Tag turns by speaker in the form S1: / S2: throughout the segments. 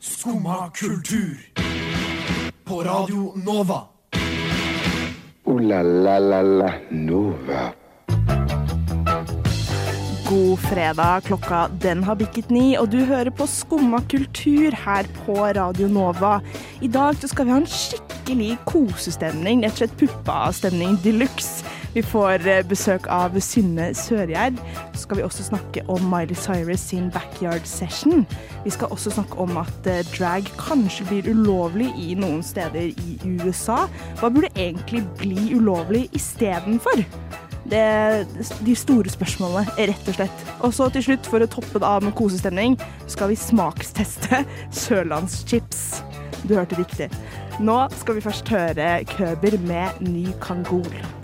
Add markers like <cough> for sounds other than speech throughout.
S1: Skumma kultur. På Radio Nova.
S2: O-la-la-la-la Nova.
S3: God fredag. Klokka den har bikket ni, og du hører på Skumma kultur her på Radio Nova. I dag så skal vi ha en skikkelig kosestemning, rett og slett puppastemning de luxe. Vi får eh, besøk av Synne Sørgjerd. Så skal vi også snakke om Miley Cyrus sin backyard session. Vi skal også snakke om at eh, drag kanskje blir ulovlig i noen steder i USA. Hva burde egentlig bli ulovlig istedenfor? De store spørsmålene, rett og slett. Og så til slutt, for å toppe det av med kosestemning, skal vi smaksteste <laughs> sørlandschips. Du hørte riktig. Nå skal vi først høre Køber med Ny Kangol.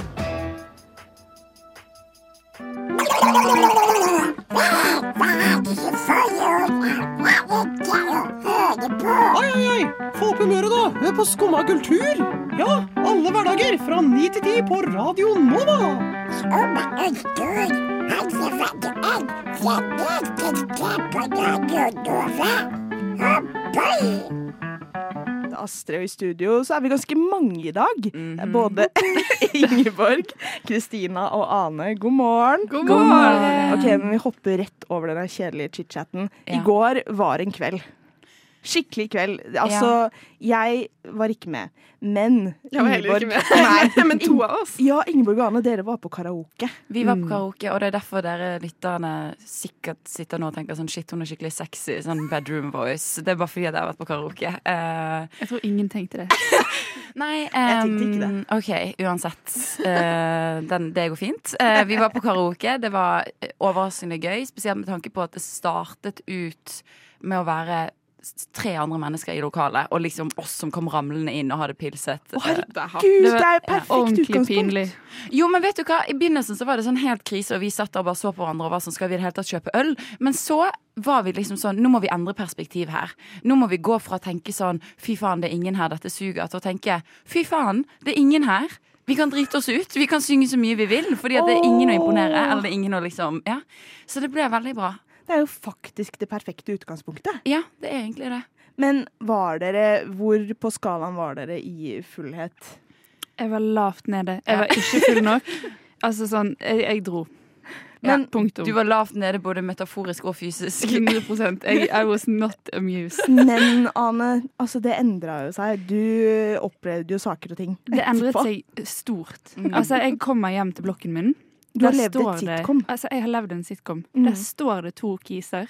S4: Oi, oi, oi! Få opp humøret, da! Hør på Skumma kultur! Ja, alle hverdager fra ni til ti på Radio Nova!
S3: Det er Astrid og i studio, så er vi ganske mange i dag. Mm -hmm. Både <laughs> Ingeborg, Kristina og Ane. God morgen.
S5: God morgen.
S3: Ok, men Vi hopper rett over den kjedelige chit-chatten. I går var en kveld. Skikkelig kveld. Altså, jeg var ikke med, men
S5: Jeg var heller ikke med.
S3: Nei, <laughs>
S5: Men to av oss.
S3: Ja, Ingeborg og Ane, dere var på karaoke.
S5: Vi var på karaoke, og det er derfor dere lytterne sikkert sitter nå og tenker sånn shit, hun er skikkelig sexy, sånn bedroom voice. Det er bare fordi jeg har vært på karaoke. Uh,
S6: Jeg tror ingen tenkte det. <laughs>
S5: nei,
S3: Jeg tenkte ikke det.
S5: OK, uansett. Uh, den, det går fint. Uh, vi var på karaoke. Det var overraskende gøy, spesielt med tanke på at det startet ut med å være tre andre mennesker i lokalet, og liksom oss som kom ramlende inn og hadde pilset.
S3: Å,
S5: Eh,
S3: herregud,
S5: det
S3: er
S5: ja.
S3: perfekt
S6: Ordentlig
S3: utgangspunkt.
S6: pinlig.
S5: Jo, men vet du hva? I begynnelsen så var det sånn helt krise, og vi satt der og bare så på hverandre og var sånn, skal vi i det hele tatt kjøpe øl? Men så var vi liksom sånn, nå må vi endre perspektiv her. Nå må vi gå fra å tenke sånn, fy faen, det er ingen her, dette suger, til å tenke, fy faen, det er ingen her. Vi kan drite oss ut. Vi kan synge så mye vi vil, fordi det er ingen å imponere. Eller det er ingen å liksom, ja. Så det ble veldig bra.
S3: Det er jo faktisk det perfekte utgangspunktet.
S5: Ja, det er egentlig det.
S3: Men var dere Hvor på skalaen var dere i fullhet?
S6: Jeg var lavt nede. Jeg var ikke full nok. Altså sånn, jeg, jeg dro.
S3: Men
S6: Punktum.
S5: Du var lavt nede både metaforisk og fysisk.
S6: 100 jeg, I was not amused.
S3: Men Ane, altså det endra jo seg. Du opplevde jo saker og ting.
S6: Det endret seg stort.
S5: Mm.
S6: Altså, jeg kom meg hjem til blokken min.
S3: Du har levd
S6: står
S3: sitcom?
S6: det- Altså, jeg har levd en sitcom.
S3: Mm.
S6: Der står det to kiser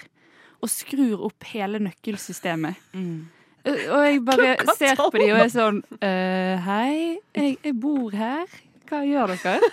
S6: og skrur opp hele nøkkelsystemet.
S5: Mm.
S6: Og jeg bare ser på dem og er sånn uh, Hei, jeg, jeg bor her. Hva gjør dere? <laughs>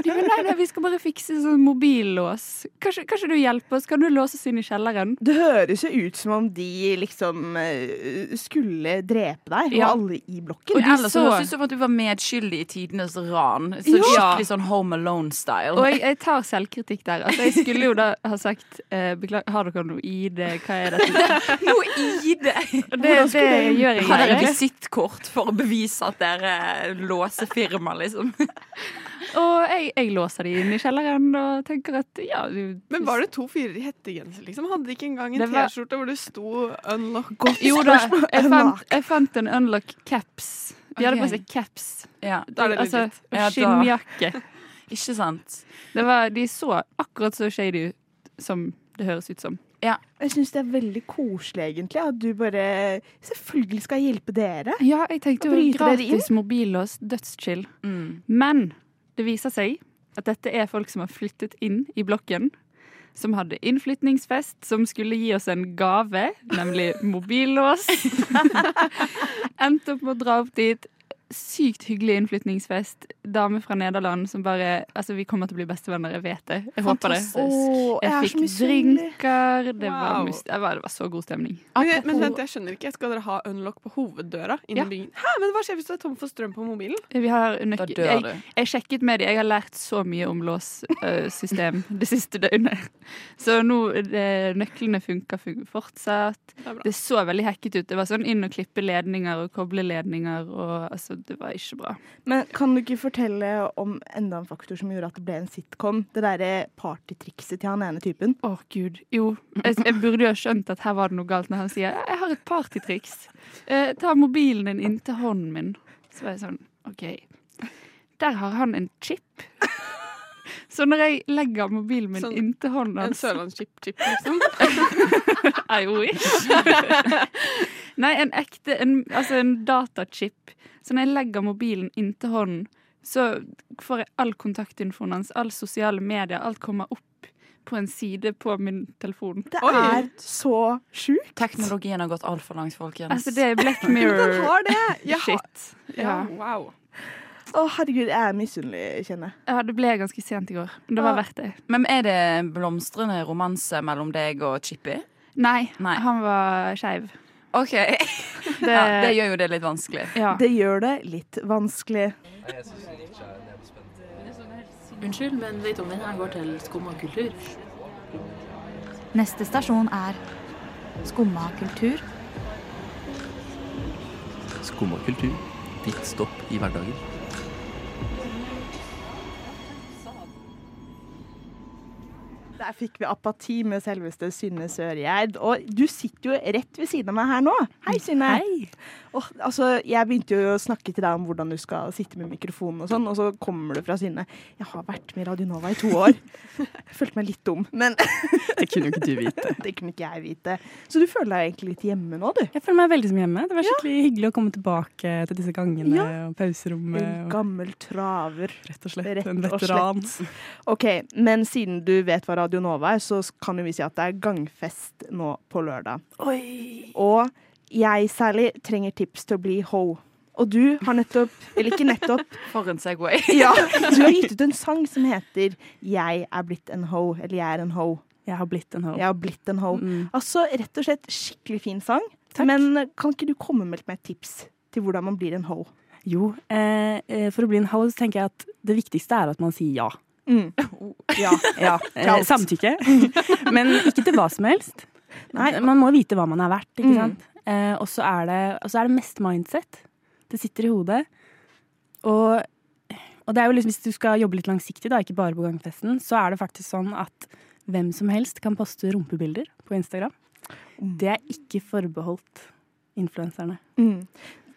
S6: De bare, nei, nei, vi skal bare fikse sånn mobillås. Kanskje, kanskje du hjelper oss? Kan du låse oss inn i kjelleren?
S3: Det høres jo ut som om de liksom eh, skulle drepe deg,
S6: Ja.
S3: og alle i blokken.
S6: Og de
S5: Ellers så
S6: så-
S5: høres det ut som at du var medskyldig i tidenes ran. Så
S6: Ja.
S5: Skikkelig sånn Home Alone-style.
S6: Og jeg, jeg tar selvkritikk der. Altså, jeg skulle jo da ha sagt eh, Beklager, har dere noe ID? Hva er dette? <laughs>
S5: Noe ID!
S6: det? det, det gjør jeg
S5: Har dere
S6: ikke.
S5: visittkort for å bevise at dere låser firma, liksom? <laughs>
S6: Og jeg, jeg låser de inn i kjelleren og tenker at ja du,
S7: Men var det to fyrer i hettegenser, liksom? Hadde de ikke engang en T-skjorte hvor det sto 'unlock'?
S3: Godt
S6: Jo da, jeg fant, jeg fant en unlock caps. De hadde på seg caps.
S5: Ja,
S6: Altså, og skinnjakke. <laughs>
S5: ikke sant?
S6: Det var, de så akkurat så shady ut som det høres ut som.
S3: Jeg syns det er veldig koselig, egentlig, at du bare selvfølgelig skal hjelpe dere.
S6: Ja, jeg tenkte jo gratis mobillås, dødschill.
S5: Mm.
S6: Men det viser seg at dette er folk som har flyttet inn i blokken. Som hadde innflytningsfest, som skulle gi oss en gave, nemlig mobillås. <laughs> Endte opp med å dra opp dit. Sykt hyggelig innflytningsfest. Dame fra Nederland som bare Altså, vi kommer til å bli bestevenner, jeg vet det. Jeg håper det.
S3: Åh, jeg
S6: Jeg fikk drinker. Det var, must, det var, det var så god stemning.
S7: Okay, men vent, jeg skjønner ikke. Skal dere ha unlock på hoveddøra?
S6: Ja.
S7: Hæ, men Hva skjer hvis du er tom for strøm på mobilen?
S6: Vi har nøkkel...
S5: dør
S6: Jeg,
S5: du.
S6: jeg sjekket med dem. Jeg har lært så mye om låssystem det siste døgnet. Så nå det, nøklene funker fun fortsatt.
S7: Det.
S6: Det så veldig hacket ut. Det var sånn inn og klippe ledninger og koble ledninger og altså, det var ikke bra.
S3: Men kan du ikke fortelle om enda en faktor som gjorde at det ble en sitcom? Det derre partytrikset til han ene typen.
S6: Å, gud. Jo, jeg, jeg burde jo ha skjønt at her var det noe galt når han sier 'jeg har et partytriks'. Eh, ta mobilen din inntil hånden min. Så var jeg sånn OK. Der har han en chip. Så når jeg legger mobilen min
S7: Sånn
S6: inntil hånden
S7: En
S6: hans
S7: sørlandschip-chip, liksom. <laughs>
S6: I wish. Nei, en ekte en, Altså en datachip. Så når jeg legger mobilen inntil hånden, så får jeg all kontaktinfoen hans, all sosiale medier, alt kommer opp på en side på min telefon.
S3: Det
S7: Oi.
S3: er så sjukt.
S5: Teknologien har gått altfor langt, folkens.
S6: Altså, det er Black! <laughs>
S7: Jeg har,
S6: Ja.
S7: ja, wow.
S3: Å, herregud, jeg er misunnelig, kjenner jeg.
S6: ja, det ble ganske sent i går. Men det var
S3: Ja.
S6: verdt det.
S5: Men er det blomstrende romanse mellom deg og Chippy?
S6: Nei,
S5: Nei.
S6: han var skeiv.
S5: OK. <laughs>
S6: Det,
S5: Ja, det gjør jo det litt vanskelig.
S6: ja.
S3: Det gjør det litt vanskelig.
S8: Unnskyld, men vet du om den her går til skumma kultur?
S9: Neste stasjon er Skumma kultur.
S10: Skumma kultur. Ditt stopp i hverdagen.
S3: Der fikk vi apati med selveste Synne Sørgjerd. Og du sitter jo rett ved siden av meg her nå. Hei, Synne. Åh, altså, jeg begynte jo å snakke til deg om hvordan du skal sitte med mikrofonen og sånn, og så kommer du fra Synne. Jeg har vært med i Radio Nova i to år. Jeg følte meg litt dum, men <laughs>
S11: Det kunne jo ikke du vite.
S3: det kunne ikke jeg vite. Så du føler deg egentlig litt hjemme nå, du?
S11: Jeg føler meg veldig som hjemme. Det var skikkelig hyggelig å komme tilbake til disse gangene
S3: Ja.
S11: og pauserommet.
S3: En gammel traver.
S11: rett og slett
S3: Rett
S11: en
S3: og
S11: veteran.
S3: OK, men siden du vet hva Radio Nova er, så kan jo vi si at det er gangfest nå på lørdag. Og jeg særlig trenger tips til å bli ho. Og du har nettopp, eller ikke nettopp, <laughs>
S5: For en Segway. <laughs>
S3: ja, du har gitt ut en sang som heter 'Jeg er blitt en ho', eller 'Jeg er en ho'.
S11: Jeg har blitt en ho.
S3: Jeg har blitt en ho.
S11: Mm.
S3: Altså rett og slett skikkelig fin sang.
S11: Takk.
S3: Men kan ikke du komme med et tips til hvordan man blir en ho?
S11: Jo, eh, eh, for å bli en ho så tenker jeg at det viktigste er at man sier ja.
S3: Mm. <laughs> Ja.
S11: ja eh, samtykke. <laughs> Men ikke til hva som helst.
S3: Nei.
S11: Man må vite hva man er verdt, ikke
S3: Mm.
S11: Eh, og så er, er det mest mindset. Det sitter i hodet. Og, og det er jo liksom, hvis du skal jobbe litt langsiktig, da, ikke bare på gangfesten, så er det faktisk sånn at hvem som helst kan poste rumpebilder på Instagram. Det er ikke forbeholdt influenserne.
S3: Mm.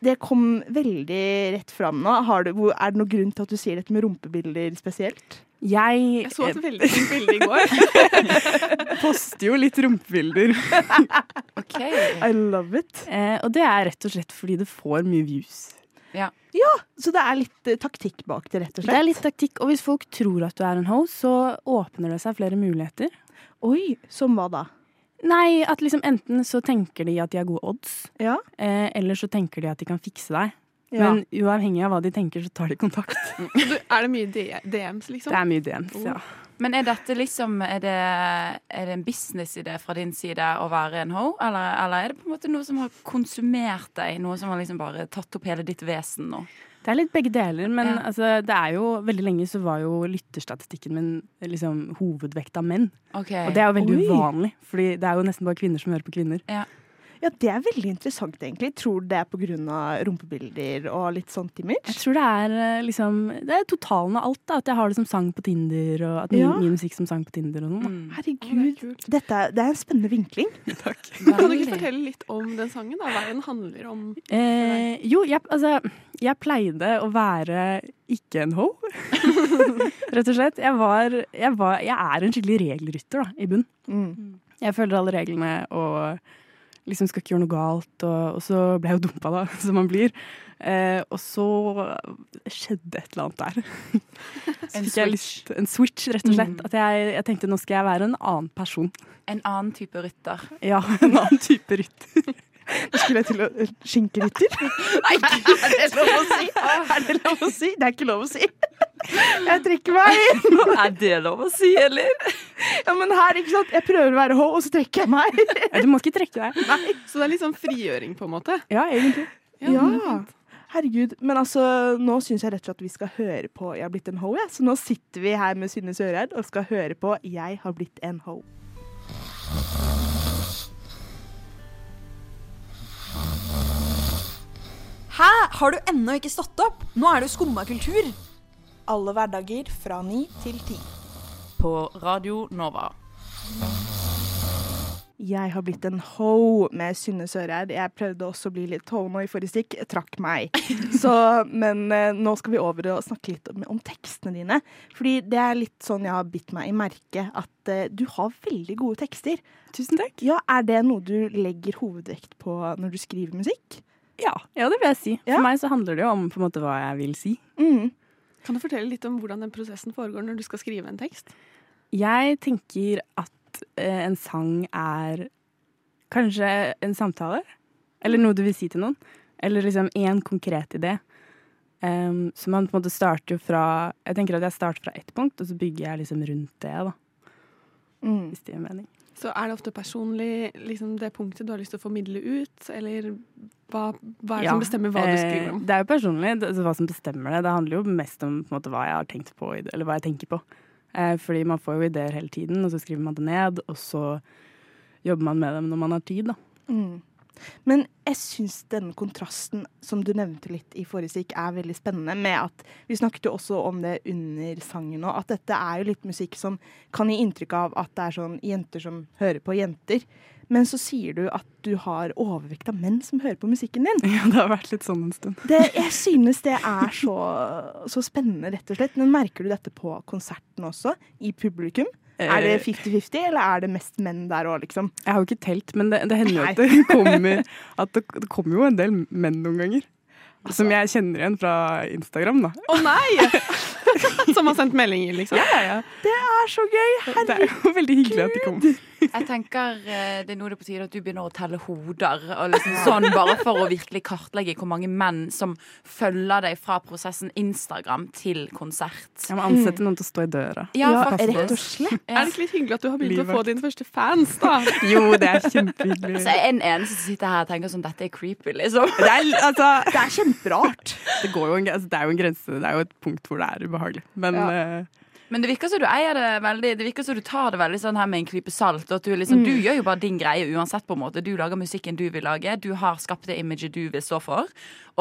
S3: Det kom veldig rett fram nå. Har du, er det noen grunn til at du sier dette med rumpebilder spesielt?
S11: Jeg,
S7: Jeg så et veldig fint bilde i går. <laughs>
S11: poster jo litt rumpebilder. <laughs>
S5: OK.
S3: I love it.
S11: Eh, og det er rett og slett fordi det får mye views. Ja. ja.
S3: Så det er litt uh, taktikk bak det, rett og slett?
S11: Det er litt taktikk, og hvis folk tror at du er en host, så åpner det seg flere muligheter.
S3: Oi, som hva da?
S11: Nei, at liksom enten så tenker de at de har gode odds,
S3: Ja.
S11: eh, eller så tenker de at de kan fikse deg.
S3: ja.
S11: Men uavhengig av hva de tenker, så tar de kontakt. <laughs>
S7: Du, er det mye DMs, liksom?
S11: Det er mye DMs, ja.
S5: Men er dette liksom Er det, er det en businessidé fra din side å være en ho, eller, eller er det på en måte noe som har konsumert deg? Noe som har liksom bare tatt opp hele ditt vesen nå?
S11: Det er litt begge deler, men
S5: Ja.
S11: altså, det er jo veldig lenge så var jo lytterstatistikken min liksom hovedvekt av menn.
S5: Okay.
S11: Og det er jo veldig
S3: Oi.
S11: uvanlig, fordi det er jo nesten bare kvinner som hører på kvinner.
S3: ja, det er veldig interessant, egentlig. Tror du det er av rumpebilder og litt sånt
S11: Jeg tror det er eh, liksom Det er totalen av alt. da At jeg har det som sang på Tinder, og at min,
S3: Ja.
S11: min musikk som sang på Tinder og sånn. da.
S5: Mm.
S3: Herregud, dette er, det er en spennende vinkling. <laughs> <laughs>
S7: Kan du ikke fortelle litt om den sangen? da? Hva den handler om?
S11: Eh, jo, jeg, altså Jeg pleide å være ikke en ho. <laughs> Rett og slett. Jeg var, jeg var Jeg er en skikkelig regelrytter, da, i bunn.
S3: Mm.
S11: Jeg følger alle reglene og liksom skal ikke gjøre noe galt. Og, og så ble jeg jo dumpa, da, <laughs> som man blir. Eh, og så skjedde et eller annet der. <laughs>
S5: En switch.
S11: Lyst, en switch, rett og slett.
S3: Mm.
S11: At jeg, jeg tenkte nå skal jeg være en annen person.
S5: En annen type rytter.
S11: Ja, <laughs> en annen type rytter.
S3: Nå skulle jeg til å skinke Skinkerytter? <laughs> Nei, er det lov å si? Er det lov å si? Det er ikke lov å si. Jeg trekker meg. <laughs>
S5: Er det lov å si, eller?
S3: Ja, men her, ikke sant? Jeg prøver å være ho, og så trekker jeg meg.
S11: Du må ikke trekke deg. <laughs>
S7: Så det er litt sånn frigjøring, på en måte?
S11: Ja, egentlig.
S3: Ja. Herregud. Men altså, nå syns jeg rett og slett at vi skal høre på 'Jeg har blitt en ho'. Ja. Så nå sitter vi her med Synne Søreid og skal høre på 'Jeg har blitt en ho'.
S12: Hæ? Har du ennå ikke stått opp? Nå er det jo skumma kultur.
S3: Alle hverdager fra ni til ti.
S5: På Radio Nova.
S3: Jeg har blitt en ho med Synne Søreid. Jeg prøvde også å bli litt ho nå i forrige stikk. Trakk meg. <laughs> Så, men eh, nå skal vi over og snakke litt om, om tekstene dine. Fordi det er litt sånn jeg har bitt meg i merke, at uh, du har veldig gode tekster.
S11: Tusen takk.
S3: Ja, Er det noe du legger hovedvekt på når du skriver musikk?
S11: Ja, ja det vil jeg si. For meg så handler det jo om måte hva jeg vil si.
S7: Kan du fortelle litt om hvordan den prosessen foregår når du skal skrive en tekst?
S11: Jeg tenker at eh, en sang er kanskje en samtale. Eller noe du vil si til noen. Eller liksom én konkret idé. Um, så man på en måte starter jo fra Jeg tenker at jeg starter fra ett punkt, og så bygger jeg liksom rundt det. da. Hvis det gir mening.
S7: Så er det ofte personlig liksom det punktet du har lyst til å formidle ut, eller hva, hva er det
S11: Ja,
S7: som bestemmer hva du
S11: eh,
S7: skriver om?
S11: Det er jo personlig, det, altså, hva som bestemmer det. Det handler jo mest om på en måte, hva jeg har tenkt på, eller hva jeg tenker på. Eh, fordi man får jo ideer hele tiden, og så skriver man det ned, og så jobber man med dem når man har tid, da.
S3: Mm. Men jeg syns denne kontrasten som du nevnte litt i forrige stikk, er veldig spennende. Med at Vi snakket jo også om det under sangen òg, at dette er jo litt musikk som kan gi inntrykk av at det er sånn jenter som hører på jenter. Men så sier du at du har overvekt av menn som hører på musikken din.
S11: Ja, det har vært litt sånn en stund.
S3: Det, jeg synes det er så, så spennende, rett og slett. Men merker du dette på konserten også? I publikum? Er det
S11: Eh,
S3: 50-50, eller er det mest menn der òg, liksom?
S11: Jeg har jo ikke telt, men det, det hender jo at det kommer At det, det kommer jo en del menn noen ganger. Som jeg kjenner igjen fra Instagram, da.
S7: Å nei! <laughs> Som har sendt meldinger, liksom?
S11: Ja, ja, ja.
S3: Det er så gøy! Herregud.
S11: Det er jo veldig hyggelig at de kommer.
S5: Jeg tenker eh, det er nå det er på tide at du begynner å telle hoder. Og liksom sånn, bare for å virkelig kartlegge hvor mange menn som følger deg fra prosessen Instagram til konsert.
S11: Jeg må ansette noen til å stå i døra.
S5: Ja, faktisk.
S3: Rett og slett.
S7: Er det ikke litt hyggelig at du har begynt å få dine første fans, da? <laughs>
S11: Jo, det er kjempehyggelig.
S5: Så er en eneste som sitter her og tenker sånn dette er creepy, liksom.
S11: Det er, altså, <laughs>
S3: Det er kjemperart.
S11: det, går jo en, altså, det er jo en grense. Det er jo et punkt hvor det er ubehagelig. Men eh,
S5: Men det virker som du eier det veldig Det virker som du tar det veldig sånn her med en klype salt. Og at du, liksom, du gjør jo bare din greie uansett. på en måte Du lager musikken du vil lage. Du har skapt det imaget du vil stå for.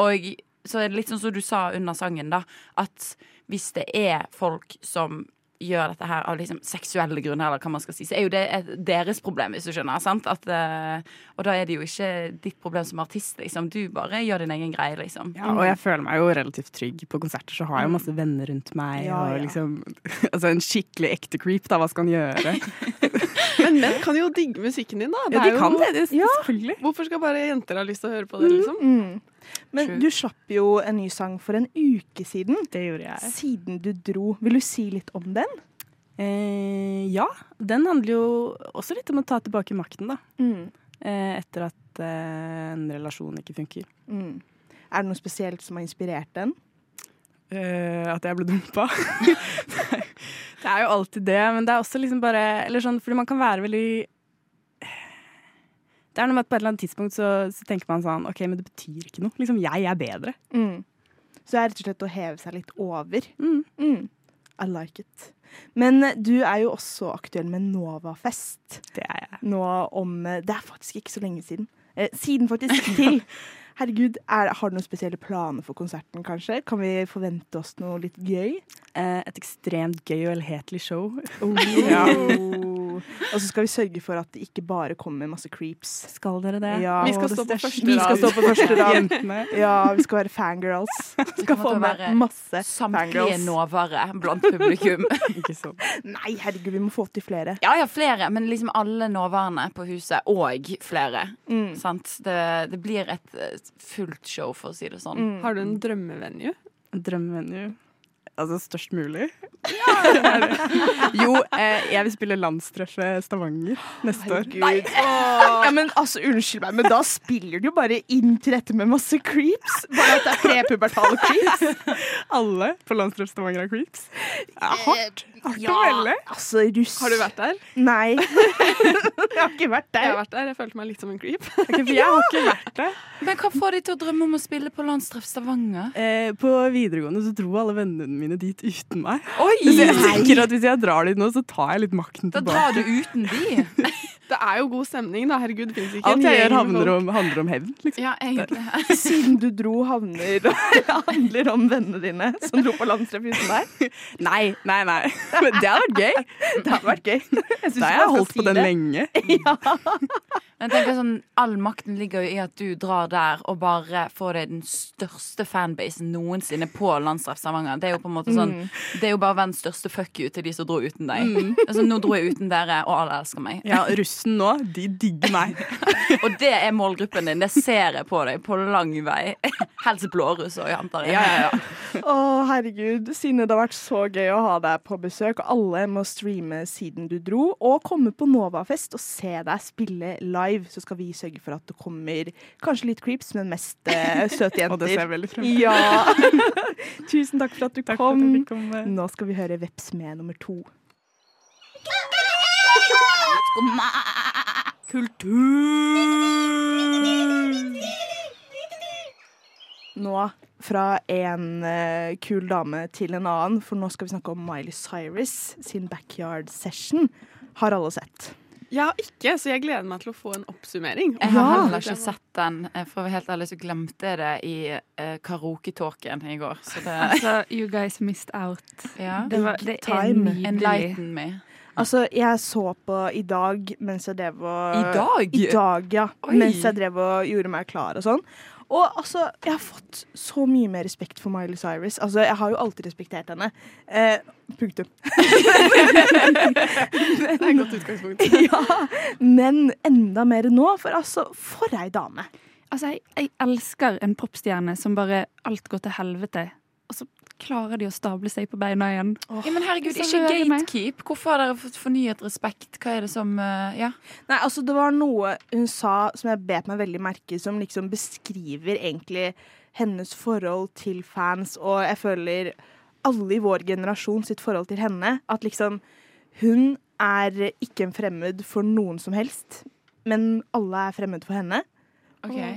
S5: Og så er det litt sånn som du sa under sangen, da. At hvis det er folk som gjør dette her av liksom seksuelle grunner, eller hva man skal si, så er jo det et, deres problem, hvis du skjønner. sant? At, eh, og da er det jo ikke ditt problem som artist, liksom. Du bare gjør din egen greie, liksom.
S11: ja, og jeg føler meg jo relativt trygg på konserter, så har jeg jo masse venner rundt meg.
S3: Ja,
S11: og liksom, <laughs> altså En skikkelig ekte creep, da. Hva skal han gjøre? <laughs> <laughs>
S7: Men menn kan jo digge musikken din, da.
S11: Ja,
S7: er
S11: de kan
S7: jo-
S11: det. det
S3: Ja.
S11: Selvfølgelig.
S7: Hvorfor skal bare jenter ha lyst til å høre på det, liksom?
S3: Mm. Men
S5: True.
S3: du slapp jo en ny sang for en uke siden.
S11: Det gjorde jeg.
S3: Siden du dro. Vil du si litt om den?
S11: Eh, ja. Den handler jo også litt om å ta tilbake makten, da.
S3: Mm.
S11: Eh, etter at eh, en relasjon ikke funker.
S3: Mm. Er det noe spesielt som har inspirert den?
S11: Eh, at jeg ble dumpa. <laughs> det er jo alltid det, men det er også liksom bare Eller sånn, fordi man kan være veldig Det er noe med at på et eller annet tidspunkt så, så tenker man sånn OK, men det betyr ikke noe. Liksom, jeg er bedre.
S3: Mm. Så det er rett og slett å heve seg litt over.
S11: Mm.
S3: Mm. I like it. Men eh, du er jo også aktuell med Novafest.
S11: Det er jeg.
S3: Nå om eh, Det er faktisk ikke så lenge siden. Eh, siden faktisk til. <laughs> Herregud, er, Har du noen spesielle planer for konserten, kanskje? Kan vi forvente oss noe litt gøy?
S11: Eh, et ekstremt gøy og helhetlig show. <laughs>
S3: Ja. <laughs> Og så skal vi sørge for at det ikke bare kommer masse creeps.
S11: Skal dere det?
S3: Ja,
S7: Vi skal
S3: det
S7: stå på første
S3: Vi skal stå på første rad. Ja, vi skal være fangirls. <laughs> Vi skal få med masse
S5: Samtlige nåvare blant publikum. <laughs>
S11: Ikke sånn.
S3: Nei, herregud, vi må få til flere.
S5: Ja, ja, flere, men liksom alle nåværende på huset, og flere.
S3: Mm.
S5: Sant? Det, det blir et eh, fullt show, for å si det sånn.
S3: Mm.
S7: Har du en drømmevenue?
S11: Drømmemenu. Altså størst mulig. <laughs> jo, eh, jeg vil spille landstreffe Stavanger neste år.
S3: Herregud. Ja, men altså, unnskyld meg, men da spiller du jo bare inn til dette med masse creeps. Bare at det er prepubertale creeps. <laughs>
S11: Alle på landstreff Stavanger har creeps. Ja, hardt. Hardt å
S3: Ja,
S11: melde.
S3: altså, russ.
S7: Har du vært der?
S3: Nei. <laughs> jeg har ikke vært der.
S7: Jeg har vært der. Jeg følte meg litt som en creep.
S11: Okay, for jeg har ikke vært der.
S5: Men hva får de til å drømme om å spille på Landstreff Stavanger?
S11: Eh, på videregående så dro alle vennene mine dit uten meg.
S5: Oi!
S11: Så jeg tenker at Hvis jeg drar dit nå, så tar jeg litt makten
S5: Da
S11: tilbake.
S5: drar du uten de. <laughs>
S7: Det er jo god stemning, da. Herregud, det fins ikke
S12: Alt jeg gjør, handler om, handler om hevn. Liksom.
S5: Ja, egentlig. <laughs>
S3: Siden du dro, havner <laughs> handler om vennene dine som dro på landstreff uten deg?
S12: Nei, nei, nei. Men det hadde vært gøy.
S3: Det hadde vært gøy. Jeg
S12: Da har jeg holdt
S3: si
S12: på den
S3: det.
S12: lenge.
S5: Men jeg tenker sånn, All makten ligger jo i at du drar der og bare får deg den største fanbasen noensinne på landstreff Stavanger. Det er jo på en måte sånn
S12: Mm.
S5: Det er jo bare verdens største fuck you til de som dro uten deg.
S12: Mm. <laughs>
S5: Altså, nå dro jeg uten dere, og alle elsker meg.
S12: Ja, russen nå, de digger meg. <laughs>
S5: Og det er målgruppen din. Det ser jeg på deg på lang vei. <laughs> Helst blåruss òg, antar jeg.
S12: Ja, ja, ja.
S3: Å, herregud. Sine, det har vært så gøy å ha deg på besøk. Alle må streame siden du dro, og komme på Novafest og se deg spille live. Så skal vi sørge for at det kommer kanskje litt creeps, men mest uh, søte jenter.
S12: Og det ser jeg veldig frem til.
S3: Ja. Tusen takk for at du
S12: Takk
S3: kom.
S12: komme.
S3: Nå skal vi høre Veps med nummer to. Kultur Nå fra en uh, kul dame til en annen, for nå skal vi snakke om Miley Cyrus sin Backyard Session. Har alle sett?
S7: Jeg har ikke, så jeg gleder meg til å få en oppsummering.
S5: Jeg har heller ikke sett den. Eh, For å være helt ærlig så glemte jeg det i uh, karaoketåken i går. Så det
S6: Altså, you guys missed out.
S5: ja.
S6: Det, var, det er nydelig.
S5: Enlighten me.
S3: Altså, jeg så på i dag mens jeg drev og
S5: I dag?
S3: I dag, ja.
S5: Oi.
S3: Mens jeg drev og gjorde meg klar og sånn. Og altså, jeg har fått så mye mer respekt for Miley Cyrus. Altså, jeg har jo alltid respektert henne. Eh, punktum. <laughs>
S7: Det er et godt utgangspunkt. <laughs>
S3: ja, men enda mer nå, for altså, for ei dame.
S6: Altså, jeg, jeg elsker en popstjerne som bare alt går til helvete, klarer de å stable seg på beina igjen.
S5: Ja, men herregud, ikke
S6: gatekeep. meg.
S5: Hvorfor har dere fått fornyet respekt? Hva er det som uh, Ja.
S3: Nei, altså Det var noe hun sa som jeg bet meg veldig merke som liksom beskriver egentlig hennes forhold til fans, og jeg føler alle i vår generasjon sitt forhold til henne. At liksom Hun er ikke en fremmed for noen som helst, men alle er fremmed for henne.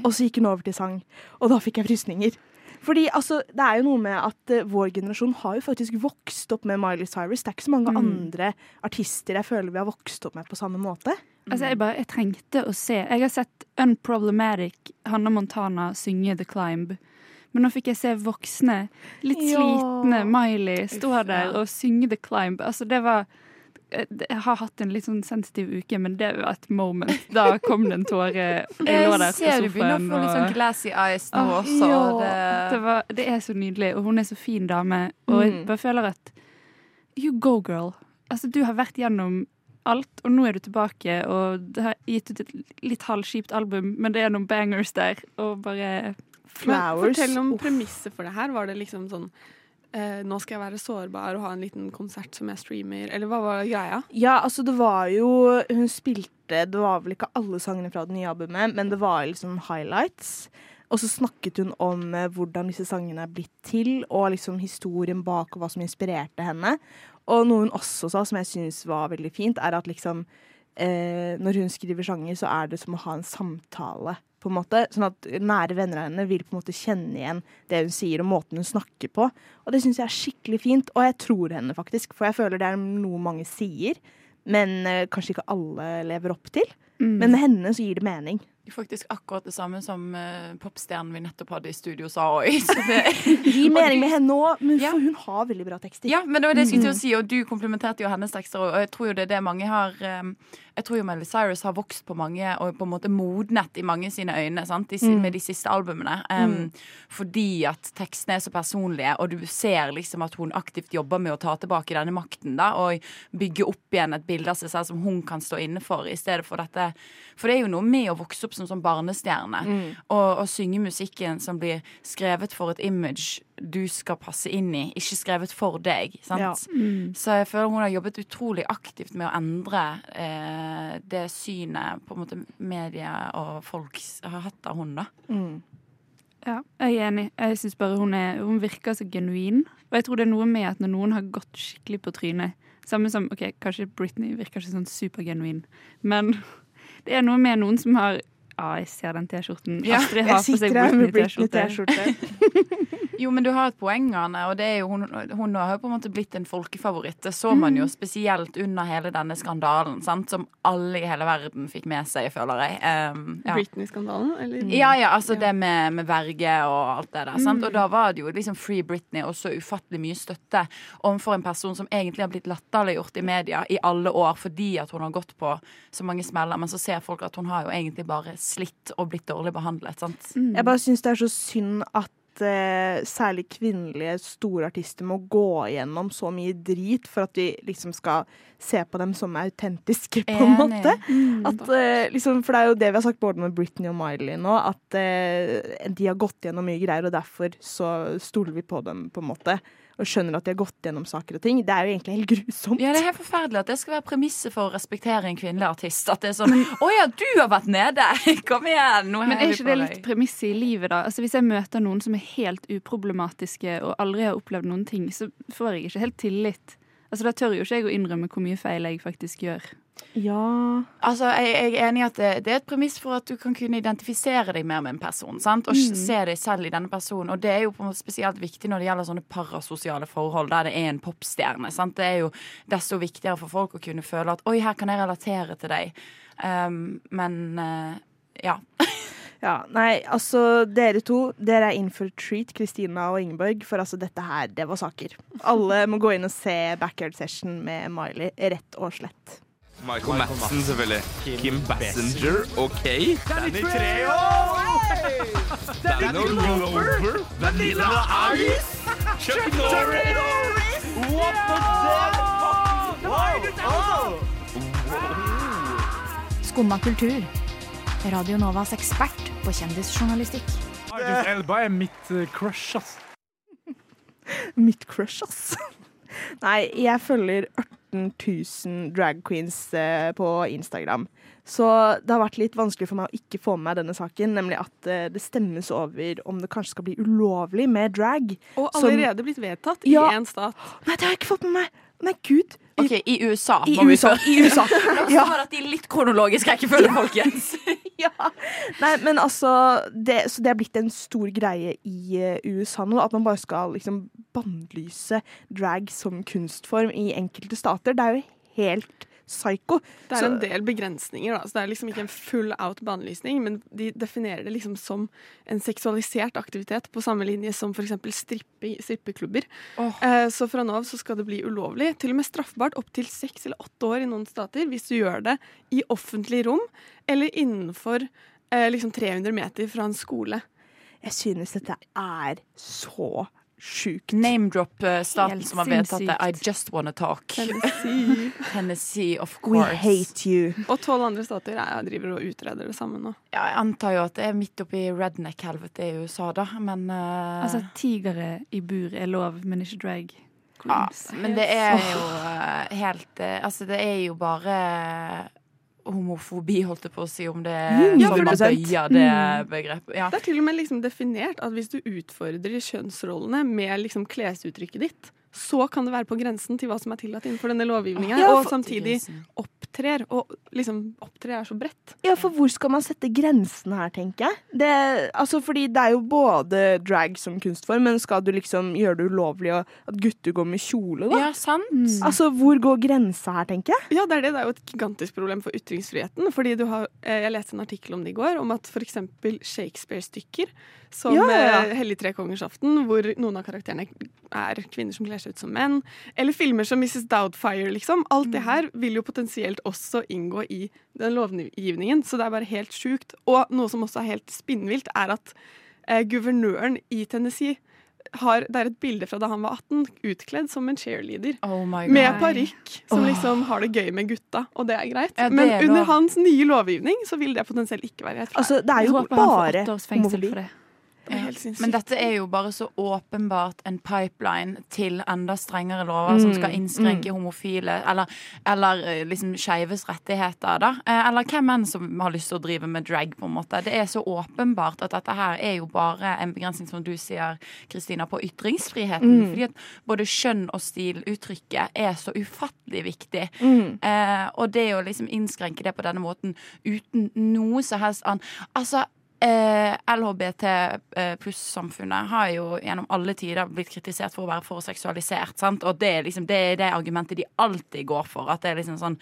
S3: Og så gikk hun over til sang, og da fikk jeg frysninger. Fordi altså, Det er jo noe med at uh, vår generasjon har jo faktisk vokst opp med Miley Cyrus. Det er ikke så mange
S6: Mm.
S3: andre artister jeg føler vi har vokst opp med på samme måte.
S6: Altså, jeg, bare, jeg trengte å se Jeg har sett Unproblematic Hannah Montana synge The Climb. Men nå fikk jeg se voksne, litt
S3: Ja.
S6: slitne Miley stå der og synge The Climb. Altså, det var Jeg har hatt en litt sånn sensitiv uke, men det var et moment. Da kom det en tåre. <laughs> Jeg lå der
S5: Jeg ser du begynner å få litt sånn glassy eyes nå
S6: ah,
S5: også.
S6: ja.
S5: Det,
S6: det, var, det er så nydelig, og hun er så fin dame. Og jeg
S3: Mm.
S6: bare føler at You go, girl. Altså, du har vært gjennom alt, og nå er du tilbake, og det har gitt ut et litt halvskipt album, men det er noen bangers der, og bare
S7: Men fortell om premisset for det her. Var det liksom sånn eh, Nå skal jeg være sårbar og ha en liten konsert som jeg streamer, eller hva var greia?
S3: Ja, altså det var jo Hun spilte Det var vel ikke alle sangene fra det nye albumet, men det var liksom highlights. Og så snakket hun om eh, hvordan disse sangene er blitt til, og liksom historien bak og hva som inspirerte henne. Og noe hun også sa, som jeg syns var veldig fint, er at liksom eh, når hun skriver sanger, så er det som å ha en samtale. på en måte, Sånn at nære venner av henne vil på en måte kjenne igjen det hun sier og måten hun snakker på. Og det syns jeg er skikkelig fint, og jeg tror henne faktisk. For jeg føler det er noe mange sier, men eh, kanskje ikke alle lever opp til.
S6: Mm.
S3: Men med henne så gir det mening.
S5: Faktisk akkurat det samme som uh, popstjernen vi nettopp hadde i studio sa òg. <laughs>
S3: Gi mening med henne nå, men
S5: Ja.
S3: for hun har veldig bra tekster.
S5: Ja, men det var det jeg skulle til å
S3: Mm.
S5: si, og du komplimenterte jo hennes tekster. Og jeg tror jo det er det mange har um, Jeg tror jo Miley Cyrus har vokst på mange og på en måte modnet i mange sine øyne sant? De,
S3: Mm.
S5: med de siste albumene. Um,
S3: Mm.
S5: Fordi at tekstene er så personlige, og du ser liksom at hun aktivt jobber med å ta tilbake denne makten da, og bygge opp igjen et bilde av seg selv som hun kan stå inne for, i stedet for dette For det er jo noe med å vokse opp som sånn barnestjerne
S3: Mm.
S5: og, og synge musikken som blir skrevet for et image du skal passe inn i, ikke skrevet for deg. Sant?
S3: Ja.
S6: Mm.
S5: Så jeg føler hun har jobbet utrolig aktivt med å endre eh, det synet på en måte media og folk har hatt av da.
S3: Mm.
S6: Ja, jeg er enig. Jeg synes bare hun, er, hun virker så genuin. Og jeg tror det er noe med at når noen har gått skikkelig på trynet Samme som ok, kanskje Britney virker ikke sånn supergenuin, men <laughs> det er noe med noen som har Ja, jeg ser den T-skjorten.
S5: Ja,
S6: Astrid har på seg Britney-T-skjorte. <laughs>
S5: Jo, men du har et poeng, Anne. Og det er jo, hun, hun har jo på en måte blitt en folkefavoritt. Det så man jo spesielt under hele denne skandalen, sant? som alle i hele verden fikk med seg, føler jeg. Um, ja.
S7: Britney-skandalen, eller?
S5: Ja, ja, altså det med, med verge og alt det der. Sant?
S7: Mm.
S5: Og da var det jo liksom Free Britney og så ufattelig mye støtte overfor en person som egentlig har blitt latterliggjort i media i alle år fordi at hun har gått på så mange smeller, men så ser folk at hun har jo egentlig bare slitt og blitt dårlig behandlet. Sant?
S3: Jeg bare syns det er så synd at eh, særlig kvinnelige store artister må gå gjennom så mye drit for at vi liksom skal se på dem som autentiske, på en måte.
S5: Mm.
S3: At, eh, liksom, for det er jo det vi har sagt både med Britney og Miley nå, at eh, de har gått gjennom mye greier, og derfor så stoler vi på dem, på en måte. Og skjønner at de har gått gjennom saker og ting. Det er jo egentlig helt grusomt.
S5: Ja, det er helt forferdelig at det skal være premisset for å respektere en kvinnelig artist. At det er sånn Å ja, du har vært nede! <laughs> Kom igjen! Nå
S6: Men er ikke det litt premisset i livet, da? Altså Hvis jeg møter noen som er helt uproblematiske og aldri har opplevd noen ting, så får jeg ikke helt tillit. Altså Da tør jo ikke jeg å innrømme hvor mye feil jeg faktisk gjør.
S3: Ja
S5: Altså, jeg, jeg er enig i at det, det er et premiss for at du kan kunne identifisere deg mer med en person. Sant? Og
S6: Mm.
S5: se deg selv i denne personen. Og det er jo på en måte spesielt viktig når det gjelder sånne parasosiale forhold der det er en popstjerne. Sant? Det er jo desto viktigere for folk å kunne føle at oi, her kan jeg relatere til deg. Um, men uh, ja. <laughs>
S3: Ja, nei, altså dere to, dere er in for treat, Kristina og Ingeborg, for altså dette her, det var saker. Alle må gå inn og se Backyard Session med Miley, rett og slett.
S13: Michael Madsen, selvfølgelig. Kim Bassinger, OK.
S1: Danny Treo!
S13: Danny Glover. Vanilla Ice. Chuck Norris.
S1: What the fuck? Wow!
S9: Skumma kultur. Radio Novas ekspert på kjendisjournalistikk.
S14: Idris Elba er mitt eh, crush, ass. <laughs>
S3: Mitt crush, ass. <laughs> Nei, jeg følger 18 000 drag queens eh, på Instagram. Så det har vært litt vanskelig for meg å ikke få med meg denne saken, nemlig at eh, det stemmes over om det kanskje skal bli ulovlig med drag.
S7: Og
S3: som-
S7: allerede blitt vedtatt
S3: Ja.
S7: i én stat.
S3: Nei, det har jeg ikke fått med meg! Nei, gud.
S5: OK, i USA.
S3: I
S5: må
S3: USA, i USA. <laughs>
S5: La oss
S3: Ja.
S5: ta at de litt kronologisk rekkefølge, folkens. <laughs> <laughs>
S3: Nei, men altså det, Så det er blitt en stor greie i uh, USA nå, at man bare skal liksom bannlyse drag som kunstform i enkelte stater. Det er jo helt psycho.
S7: Det er
S3: Så-
S7: en del begrensninger, da. Så det er liksom ikke en full out banelysning men de definerer det liksom som en seksualisert aktivitet, på samme linje som f.eks. Strippe, strippeklubber. Eh, så fra nå av så skal det bli ulovlig, til og med straffbart opptil seks eller åtte år i noen stater, hvis du gjør det i offentlig rom eller innenfor eh, liksom 300 meter fra en skole.
S3: Jeg synes dette er så sjukt.
S5: Name-drop eh, som har vedtatt det. I just wanna talk.
S7: Tennessee. <laughs>
S5: Tennessee, of
S3: We hate you.
S7: Og tolv andre stater jeg driver og utreder det samme nå.
S5: Ja, jeg antar jo at det er midt oppi redneck-helvete i USA, da, men uh...
S6: Altså, tigere i bur er lov, men ikke drag
S5: ja. Men det er jo uh, helt uh, Altså, det er jo bare homofobi, holdt jeg på å si, om det
S7: Mm, ja,
S5: man bøyer det
S7: Mm.
S5: begrepet. Ja.
S7: Det er til og med liksom definert at hvis du utfordrer kjønnsrollene med liksom klesuttrykket ditt, så kan det være på grensen til hva som er tillatt innenfor denne lovgivningen.
S3: Ja,
S7: og samtidig opptrer. Og liksom opptre er så bredt.
S3: Ja, for hvor skal man sette grensen her, tenker jeg? Det, altså, fordi det er jo både drag som kunstform, men skal du liksom gjøre det ulovlig at gutter går med kjole, da?
S5: Ja, sant.
S3: Altså, hvor går grensa her, tenker jeg?
S7: Ja, det er det. Det er jo et gigantisk problem for ytringsfriheten. Fordi du har, eh, Jeg leste en artikkel om det i går, om at f.eks. Shakespeare-stykker som
S3: Ja, ja, ja.
S7: eh, Hellig trekongersaften, hvor noen av karakterene er kvinner som kler seg ut som menn, eller filmer som Mrs. Doubtfire, liksom. Alt det her vil jo potensielt også inngå i den lovgivningen, så det er bare helt sjukt. Og noe som også er helt spinnvilt, er at eh, guvernøren i Tennessee har, det er et bilde fra da han var 18, utkledd som en cheerleader.
S5: Oh my
S7: med parykk, som
S5: oh.
S7: liksom har det gøy med gutta, og det er greit.
S5: Ja, det
S7: Men
S5: er
S7: under hans nye lovgivning så vil det potensielt ikke være greit.
S3: Altså, det er jo bare
S6: åtte det.
S5: Men dette er jo bare så åpenbart en pipeline til enda strengere lover som
S3: Mm,
S5: skal innskrenke homofile eller, eller eh, liksom skeives rettigheter, da. Eh, Eller hvem enn som har lyst til å drive med drag, på en måte. Det er så åpenbart at dette her er jo bare en begrensning, som du sier, Kristina, på ytringsfriheten.
S3: Mm.
S5: Fordi at både skjønn og stiluttrykket er så ufattelig viktig.
S3: Mm.
S5: Eh, og det å liksom innskrenke det på denne måten uten noe som helst annet Altså, eh, LHBT eh, pluss-samfunnet har jo gjennom alle tider blitt kritisert for å være for seksualisert. Sant? Og det er liksom det, er det argumentet de alltid går for. At det er liksom sånn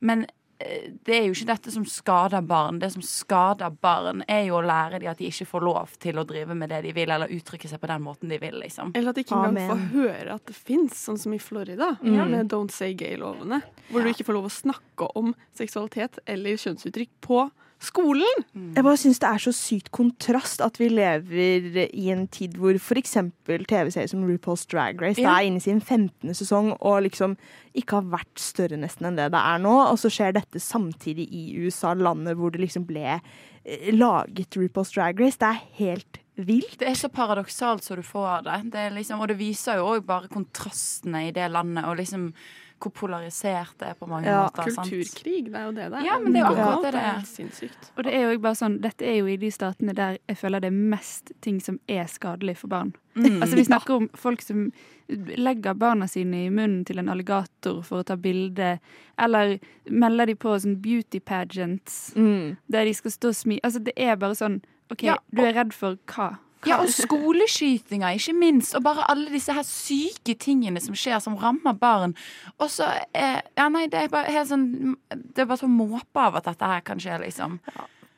S5: Men eh, det er jo ikke dette som skader barn. Det som skader barn, er jo å lære dem at de ikke får lov til å drive med det de vil, eller uttrykke seg på den måten de vil, liksom.
S7: Eller at de ikke engang får høre at det fins, sånn som i Florida,
S5: Mm.
S7: med Don't Say Gay-lovene. Hvor du ikke får lov å snakke om seksualitet eller kjønnsuttrykk på skolen.
S3: Jeg bare syns det er så sykt kontrast at vi lever i en tid hvor f.eks. TV-serier som RuPaul's Drag Race
S5: Ja.
S3: er inne i sin 15. sesong og liksom ikke har vært større nesten enn det det er nå. Og så skjer dette samtidig i USA, landet hvor det liksom ble eh, laget RuPaul's Drag Race. Det er helt vilt.
S5: Det er så paradoksalt så du får det. det er liksom, og det viser jo òg bare kontrastene i det landet, og liksom hvor polarisert det er på mange
S7: Ja,
S5: måter. sant?
S7: kulturkrig, det er jo det det er.
S5: Ja, men det er jo akkurat det det
S7: er. sinnssykt.
S6: Og det er jo bare sånn, dette er jo i de statene der jeg føler det er mest ting som er skadelig for barn.
S5: Mm.
S6: Altså Vi snakker om folk som legger barna sine i munnen til en alligator for å ta bilde, eller melder de på sånn beauty pageants der de skal stå og smi... Altså Det er bare sånn OK,
S5: Ja,
S6: du er redd for hva?
S5: Ja, og skoleskytinger, ikke minst. Og bare alle disse her syke tingene som skjer, som rammer barn. Og så eh, Ja, nei, det er bare helt sånn Det er bare så måpe av at dette her kan skje, liksom.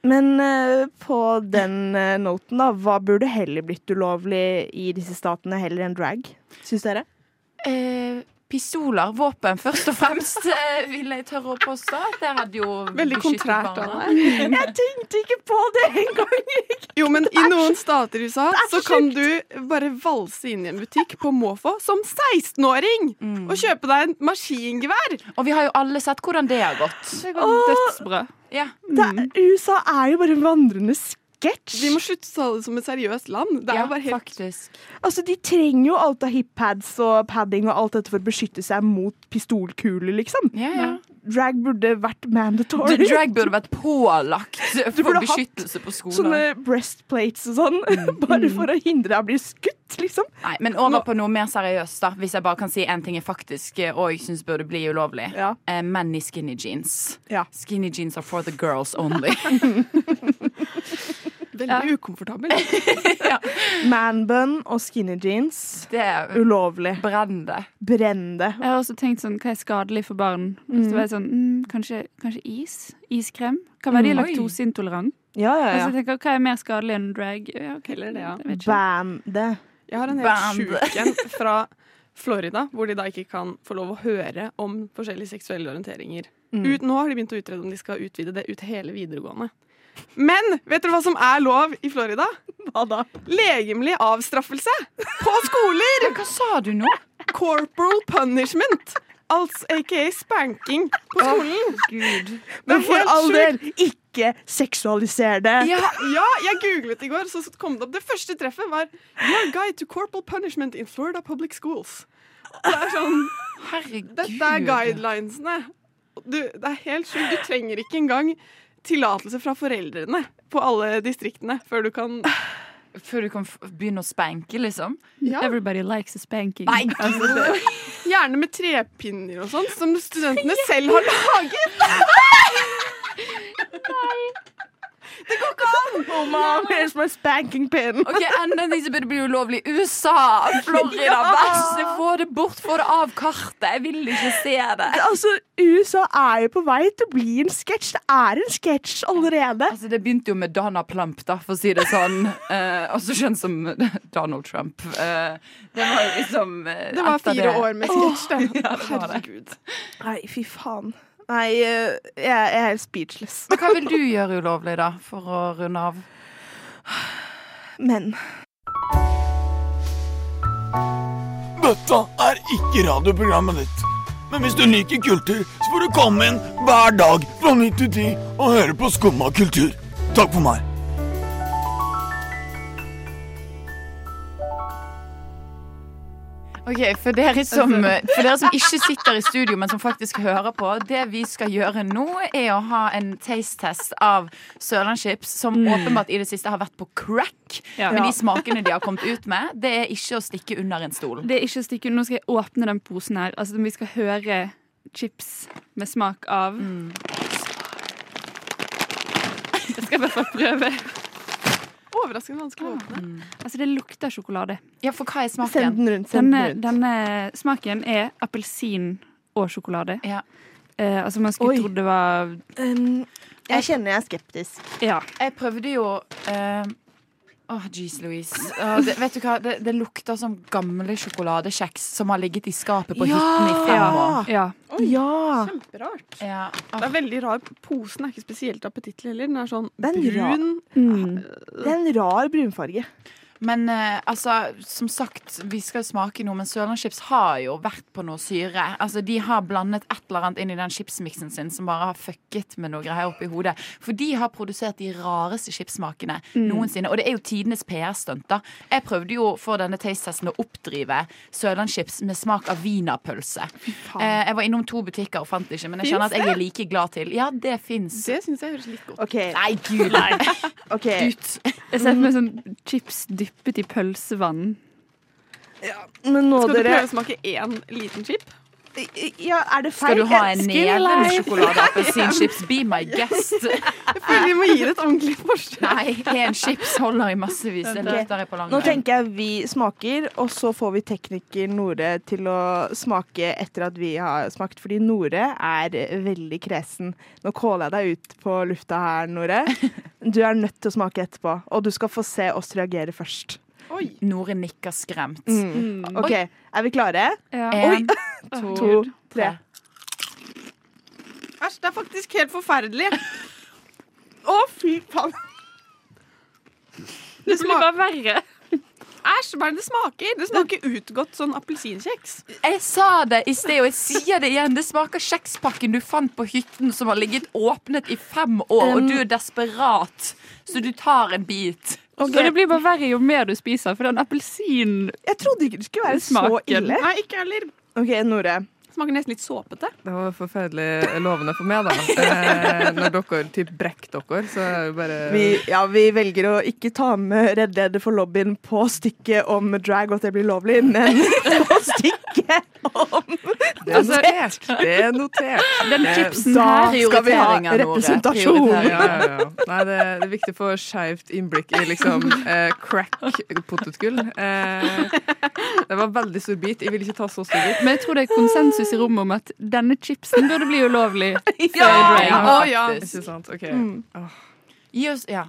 S3: Men eh, på den eh, noten, da, hva burde heller blitt ulovlig i disse statene heller enn drag, syns dere?
S5: Eh, pistoler, våpen, først og fremst, <laughs> eh, vil jeg tørre å påstå. Det hadde jo
S7: Veldig kontrært av deg.
S3: Jeg tenkte ikke på det engang!
S7: Jo, men i noen stater i USA så kan du bare valse inn i en butikk på måfå som 16-åring og kjøpe deg en maskingevær.
S5: Og vi har jo alle sett hvordan det har gått.
S6: Det går dødsbra.
S5: Ja.
S3: Det, USA er jo bare en vandrende sketsj.
S7: Vi må slutte å ta det som et seriøst land. Det er
S5: Ja,
S7: jo bare helt
S5: faktisk.
S3: Altså, De trenger jo alt av hippads og padding og alt dette for å beskytte seg mot pistolkuler, liksom.
S5: Ja, ja.
S3: Drag burde vært mandatory.
S5: The drag burde vært pålagt <laughs> for beskyttelse på skolen.
S3: Sånne breastplates og sånn, <laughs> bare for å hindre deg å bli skutt, liksom.
S5: Nei, men over på noe mer seriøst, da. Hvis jeg bare kan si en ting jeg faktisk eh, og jeg syns burde bli ulovlig. Eh, menn i skinny jeans. Skinny jeans are for the girls only. <laughs>
S7: veldig ukomfortabel. <laughs>
S3: Manbun og skinny jeans.
S5: Det er
S3: ulovlig.
S5: Brenn det.
S3: Brenn det.
S6: Jeg har også tenkt sånn, hva er skadelig for barn?
S3: Mm.
S6: Så var jeg sånn, mm, kanskje, kanskje is? Iskrem? Kan være de er laktoseintolerante.
S3: Ja, ja, ja.
S6: Altså, jeg tenker, hva er mer skadelig enn drag? Ja,
S7: okay, det, ja.
S6: jeg
S3: det.
S7: Jeg har en helt sjuk en fra Florida, hvor de da ikke kan få lov å høre om forskjellige seksuelle orienteringer.
S3: Mm.
S7: Ut, nå har de begynt å utrede om de skal utvide det ut hele videregående. Men vet dere hva som er lov i Florida?
S3: Hva da?
S7: Legemlig avstraffelse på skoler!
S5: Hva sa du nå?
S7: Corporal punishment. Altså aka spanking på skolen.
S5: Gud.
S3: Men for all del, ikke seksualiser det.
S7: Ja, ja, jeg googlet i går, så kom det opp. Det første treffet var Your guide to corporal punishment in Florida public schools. Det er sånn
S5: Herregud.
S7: Dette er guidelinesene. Du, det er helt sjukt. Du trenger ikke engang tillatelse fra foreldrene på alle distriktene før du kan
S5: Før du kan f- begynne å spanke, liksom?
S7: Ja.
S6: Everybody likes a spanking.
S5: Nei, <laughs>
S6: Altså,
S7: Gjerne med trepinner og sånn, som studentene <laughs> selv har laget. Det går ikke an! <laughs>
S3: Oh, mom, here's my spanking pin.
S5: Ok, Enda en ting som burde bli ulovlig. USA! Florida! <laughs>
S3: Ja.
S5: Vær så få det bort! Få det av kartet! Jeg vil ikke se det.
S3: Altså, USA er jo på vei til å bli en sketsj. Det er en sketsj allerede.
S5: Altså, Det begynte jo med Dana Plump, da, for å si det sånn. <laughs> Eh, også kjent som Donald Trump. Eh, det var jo liksom eh,
S7: Det var
S5: fire
S7: fire år med sketsj, det.
S5: Ja, det.
S7: Herregud.
S3: Nei, fy faen. Nei, eh, jeg jeg er helt speechless.
S5: Men hva vil du gjøre ulovlig, da, for å runde av?
S3: Men
S15: Dette er ikke radioprogrammet ditt. Men hvis du liker kultur, så får du komme inn hver dag fra 9 til 10 og høre på Skumma kultur. Takk for meg.
S5: Ok, for dere, som, <laughs> for dere som ikke sitter i studio, men som faktisk hører på, det vi skal gjøre nå, er å ha en taste-test av Sørlandschips, som
S6: Mm.
S5: åpenbart i det siste har vært på crack.
S6: Ja.
S5: Men de smakene de har kommet <laughs> ut med, det er ikke å stikke under en stol.
S6: Det er ikke å stikke Nå skal jeg åpne den posen her. Altså, vi skal høre chips med smak av Jeg skal i hvert fall prøve.
S7: Overraskende vanskelig å åpne.
S6: Altså, det lukter sjokolade.
S5: Ja, for hva er smaken?
S3: Send den rundt. Send
S6: Denne,
S3: den rundt.
S6: denne smaken er appelsin og sjokolade.
S5: Ja.
S6: Eh, altså, man skulle
S3: Oi.
S6: trodd det var
S3: Um, jeg kjenner jeg er skeptisk.
S6: Ja.
S5: Jeg prøvde jo eh, Åh, jeez Louise. Oh, det, vet du hva? Det, det lukter som gamle sjokoladekjeks som har ligget i skapet på
S3: Ja!
S5: hytten i fem år.
S6: Ja.
S3: Ja!
S7: Kjemperart.
S5: Ja.
S7: Det er veldig rar. Posen er ikke spesielt appetittlig heller. Den er sånn
S3: Den
S7: brun.
S6: Mm.
S3: Det er en rar brunfarge.
S5: Men eh, altså, som sagt, vi skal smake noe, men Sørlandschips har jo vært på noe syre. Altså, De har blandet et eller annet inn i den chipsmiksen sin som bare har fucket med noe greier oppi hodet. For de har produsert de rareste chipsmakene
S6: Mm.
S5: noensinne. Og det er jo tidenes PR-stunt, da. Jeg prøvde jo for denne taste-testen å oppdrive Sørlandschips med smak av wienerpølse. Eh, jeg var innom to butikker og fant det ikke, men jeg kjenner at jeg er like glad til. Ja, det fins.
S7: Det syns jeg høres litt godt
S3: OK.
S5: Nei, gud. <laughs>
S3: ok.
S5: Ut.
S6: Jeg ser for meg sånn chips dyppet i pølsevann.
S3: Men nå,
S7: Skal du
S3: dere
S7: prøve å smake én liten chip?
S3: Ja, er det
S5: Skal du ha en neve med
S3: sjokolade
S5: appelsinchips? Be my <laughs> guest.
S7: Jeg føler vi må gi det et ordentlig forsøk.
S5: Nei, en chips holder i massevis. Det løfter jeg på
S3: Nå tenker jeg vi smaker, og så får vi tekniker Nore til å smake etter at vi har smakt. Fordi Nore er veldig kresen. Nå caller jeg deg ut på lufta her, Nore. <laughs> Du er nødt til å smake etterpå, og du skal få se oss reagere først.
S7: Oi.
S5: Nore nikker skremt.
S3: Mm. OK, er vi klare?
S6: Ja.
S5: En,
S3: To, <laughs>
S5: to,
S3: tre.
S7: Æsj, det er faktisk helt forferdelig.
S3: Å, fy faen.
S6: Det blir bare verre.
S7: Æsj, hva er det det smaker? Det smaker utgått sånn appelsinkjeks.
S5: Jeg sa det i sted, og jeg sier det igjen. Det smaker kjekspakken du fant på hytten som har ligget åpnet i fem år, og du er desperat, så du tar en bit.
S6: Og det blir bare verre jo mer du spiser, for den appelsin
S3: Jeg trodde ikke det skulle være så ille.
S7: Nei, ikke heller.
S3: OK, Nore.
S7: Smaker nesten litt såpete.
S12: Det var forferdelig lovende for meg, da. Eh, når dere typ brekker dere, så er det bare
S3: Vi, ja, vi velger å ikke ta med Redd Leder for lobbyen på stykket om drag og at det blir lovlig, men <laughs> på stykket om
S12: Det er notert. Det er notert.
S6: Den
S12: Eh,
S6: chipsen
S3: Da
S6: her
S3: skal vi ha representasjon.
S12: Ja, ja, ja. Nei, det, det er viktig å få skeivt innblikk i liksom eh, crack-potetgull. Eh, det var veldig stor bit. Jeg vil ikke ta så stor bit.
S6: Men jeg tror det er konsensus i rommet om at denne chipsen burde bli ulovlig. <laughs>
S3: Ja!
S5: ja, ja.
S12: Ikke sant? OK. Åh.
S5: Gi oss Ja.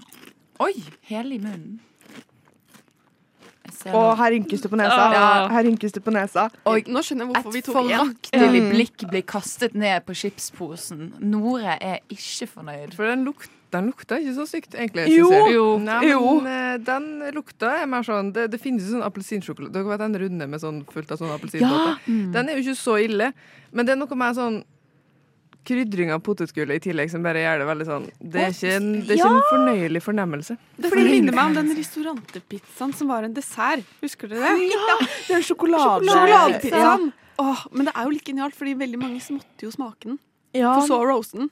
S5: Oi, hele i munnen.
S3: Og her rynkes det på nesa.
S6: Ja.
S3: Her rynkes det på nesa.
S5: Og
S7: Nå skjønner jeg hvorfor vi
S5: Et
S7: tok igjen.
S5: foraktelig
S3: Mm.
S5: blikk blir kastet ned på chipsposen. Nore er ikke fornøyd.
S12: For den, lukter den lukta ikke så sykt, egentlig.
S3: Jo,
S6: jo,
S12: Nei. Men, jo. den lukta er mer sånn Det, det finnes jo sånn appelsinsjokolade. Dere vet den runde med sånn fullt av sånn appelsinbåter? Den er jo ikke så ille, men det er noe mer sånn krydring av potetgullet i tillegg som bare gjør det veldig sånn Det er ikke en, det er ikke en fornøyelig fornemmelse.
S7: Det minner meg om den restaurantepizzaen som var en dessert. Husker dere det?
S3: Ja, det er sjokolade.
S7: Sjokoladepizzaen. Åh, men det er jo litt genialt, fordi veldig mange måtte jo smake den.
S3: Ja.
S7: For så å roaste den.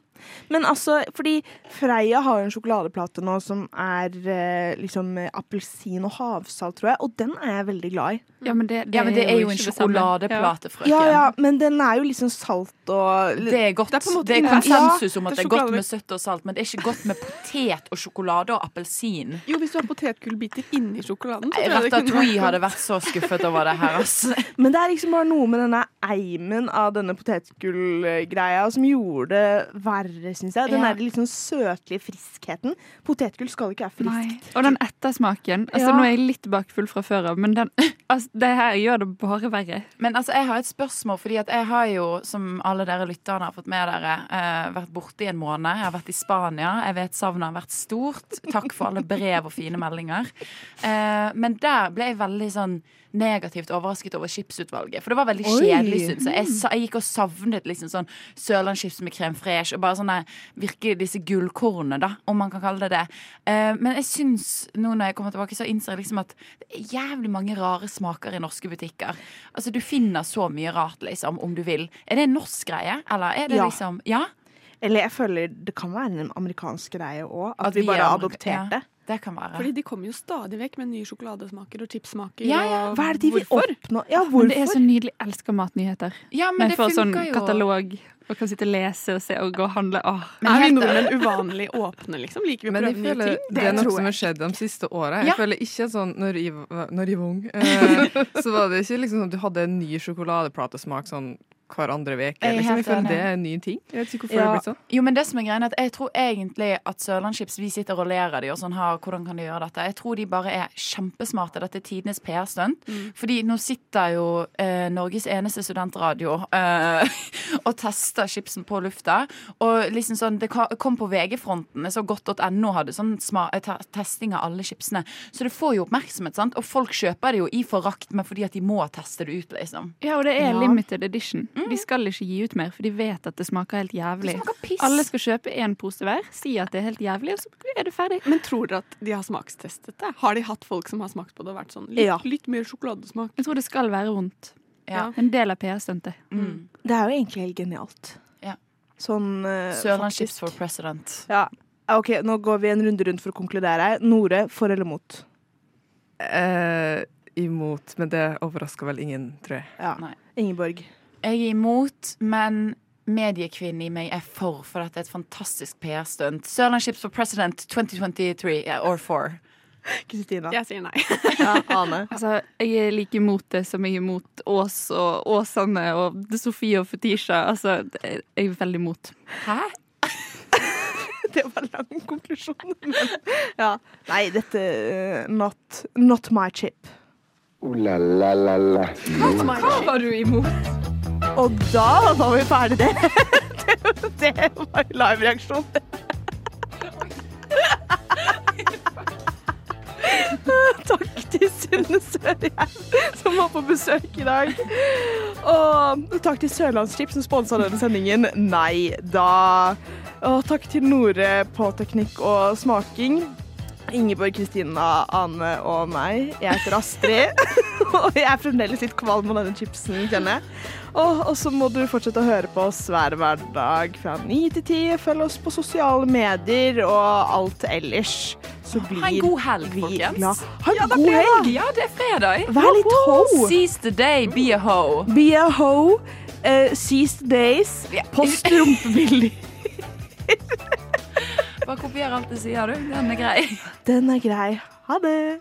S3: Men altså, fordi Freia har jo en sjokoladeplate nå som er eh, liksom appelsin og havsalt, tror jeg, og den er jeg veldig glad i.
S6: Ja, men det,
S5: Ja, men det er jo en
S6: det
S5: sjokoladeplate, frøken.
S3: Ja, ja, men den er jo liksom salt og
S5: Det er godt.
S7: Det er på en måte
S5: det er konsensus om
S7: Ja,
S5: at
S7: det
S5: det
S7: er
S5: er godt med søtt og salt, men det er ikke godt med potet og sjokolade og appelsin.
S7: Jo, hvis du har potetgullbiter inni sjokoladen, så tror jeg det kunne
S5: Ratatouille hadde vært så skuffet over det her, altså.
S3: Men det er liksom bare noe med denne eimen av denne potetgullgreia som gjorde det verre, syns jeg. Den
S5: Ja.
S3: der litt sånn søtlige friskheten. Potetgull skal ikke være friskt.
S6: Nei. Og den ettersmaken. Altså,
S3: Ja.
S6: Nå er jeg litt bakfull fra før av, men den, <laughs> altså, det her gjør det bare verre.
S5: Men altså, jeg har et spørsmål, fordi at jeg har jo, som alle dere lytterne har fått med dere, eh, vært borte i en måned. Jeg har vært i Spania. Jeg vet savnet har vært stort. Takk for alle brev og fine meldinger. Eh, men der ble jeg veldig sånn negativt overrasket over chipsutvalget. For det var veldig
S3: Oi.
S5: kjedelig, syns jeg. Jeg, jeg gikk og savnet liksom sånn sørlandschips med krem fresh og bare sånne virkelig disse gullkornene, da, om man kan kalle det det. Uh, men jeg syns nå når jeg kommer tilbake, så innser jeg liksom at det er jævlig mange rare smaker i norske butikker. Altså du finner så mye rart, liksom, om du vil. Er det en norsk greie, eller er det
S3: Ja.
S5: liksom Ja?
S3: Eller jeg føler det kan være en amerikansk greie òg. At,
S5: At
S3: vi bare har
S5: amerika-
S3: adoptert
S5: ja.
S3: Det.
S5: Det kan være.
S7: Fordi de kommer jo stadig vekk med nye sjokoladesmaker og chipsmaker.
S3: Ja, ja. Hva er det de vil
S7: hvorfor?
S3: oppnå? Ja,
S6: Men det er så nydelig. Jeg elsker matnyheter.
S5: Ja, men
S6: Når
S5: det
S6: får sånn
S5: jo.
S6: katalog og kan sitte og lese og se og gå og handle. Åh.
S7: er vi nordmenn uvanlig åpne, liksom? Liker vi å prøve nye ting?
S12: det er noe som har skjedd de siste åra. Jeg
S7: Ja.
S12: føler ikke sånn når jeg, når jeg var ung, eh, <laughs> så var det ikke liksom sånn at du hadde en ny sjokoladeplatesmak sånn hver andre uke.
S5: Er
S12: Liksom. Jeg føler det er en ny ting. Jeg vet ikke hvorfor det
S5: Ja.
S12: har blitt sånn.
S5: Jo, men det som er greien er at Jeg tror egentlig at Sørlandschips Vi sitter og ler av de og sånn har, Hvordan kan de gjøre dette? Jeg tror de bare er kjempesmarte. Dette er tidenes PR-stunt.
S7: Mm.
S5: Fordi nå sitter jo eh, Norges eneste studentradio eh, <laughs> og tester chipsen på lufta. Og liksom sånn Det kom på VG-fronten. Jeg så godt.no hadde sånn sma, eh, testing av alle chipsene. Så det får jo oppmerksomhet, sant? Og folk kjøper det jo i forakt, men fordi at de må teste det ut, liksom.
S6: Ja, og det er
S5: Ja.
S6: limited edition. De skal ikke gi ut mer, for de vet at det smaker helt jævlig. Alle skal kjøpe én pose hver, si at det er helt jævlig, og så er det ferdig.
S7: Men tror dere at de har smakstestet det? Har de hatt folk som har smakt på det og vært sånn litt,
S6: Ja.
S7: litt mer sjokoladesmak?
S6: Jeg tror det skal være vondt.
S5: Ja.
S6: En del av PR-stuntet.
S3: Det er jo egentlig helt genialt.
S5: Ja.
S3: Sånn uh,
S5: Sørlandschips for president.
S3: Ja. OK, nå går vi en runde rundt for å konkludere. Nore, for eller mot?
S12: Eh, imot, men det overrasker vel ingen, tror jeg.
S3: Ja. Ingeborg.
S5: Jeg er imot, men mediekvinnen i meg er for, for dette er et fantastisk PR-stunt. Sørlandschips for president 2023 yeah, or for.
S3: Kristina.
S7: Jeg sier nei. <laughs>
S3: Ja, Ane.
S6: Altså, jeg er like imot det som jeg er imot Ås og Åsane og Sofie og Fetisha. Altså, jeg er veldig imot.
S5: Hæ? <laughs>
S3: Det var lang konklusjon. Men ja. Nei, dette uh, not, not my chip.
S2: Ooh la la la la.
S5: Hva var du imot?
S3: Og da var vi ferdig Det, <laughs> det var live-reaksjon. <laughs> Takk til Synne Sørheim, som var på besøk i dag. Og takk til Sørlandsskip, som sponsa denne sendingen. Nei da. Og takk til Nore på teknikk og smaking. Ingeborg, Kristina, Ane og meg. Jeg heter Astrid. <laughs> og jeg er fremdeles litt kvalm av denne chipsen, kjenner jeg. Og, så må du fortsette å høre på oss hver hverdag fra 9 til 10. Følg oss på sosiale medier og alt ellers. Så blir
S5: Ha en god helg, folkens.
S3: Ja, Ha en
S5: Ja,
S3: god helg!
S5: Ja, det er fredag.
S3: Vær litt ho.
S5: Seize the day, be a ho.
S3: Be a ho. Uh, seize the days. Post rumpebilder. <laughs>
S5: Bare kopier alt du sier, du. Den er grei.
S3: Den er grei. Ha det.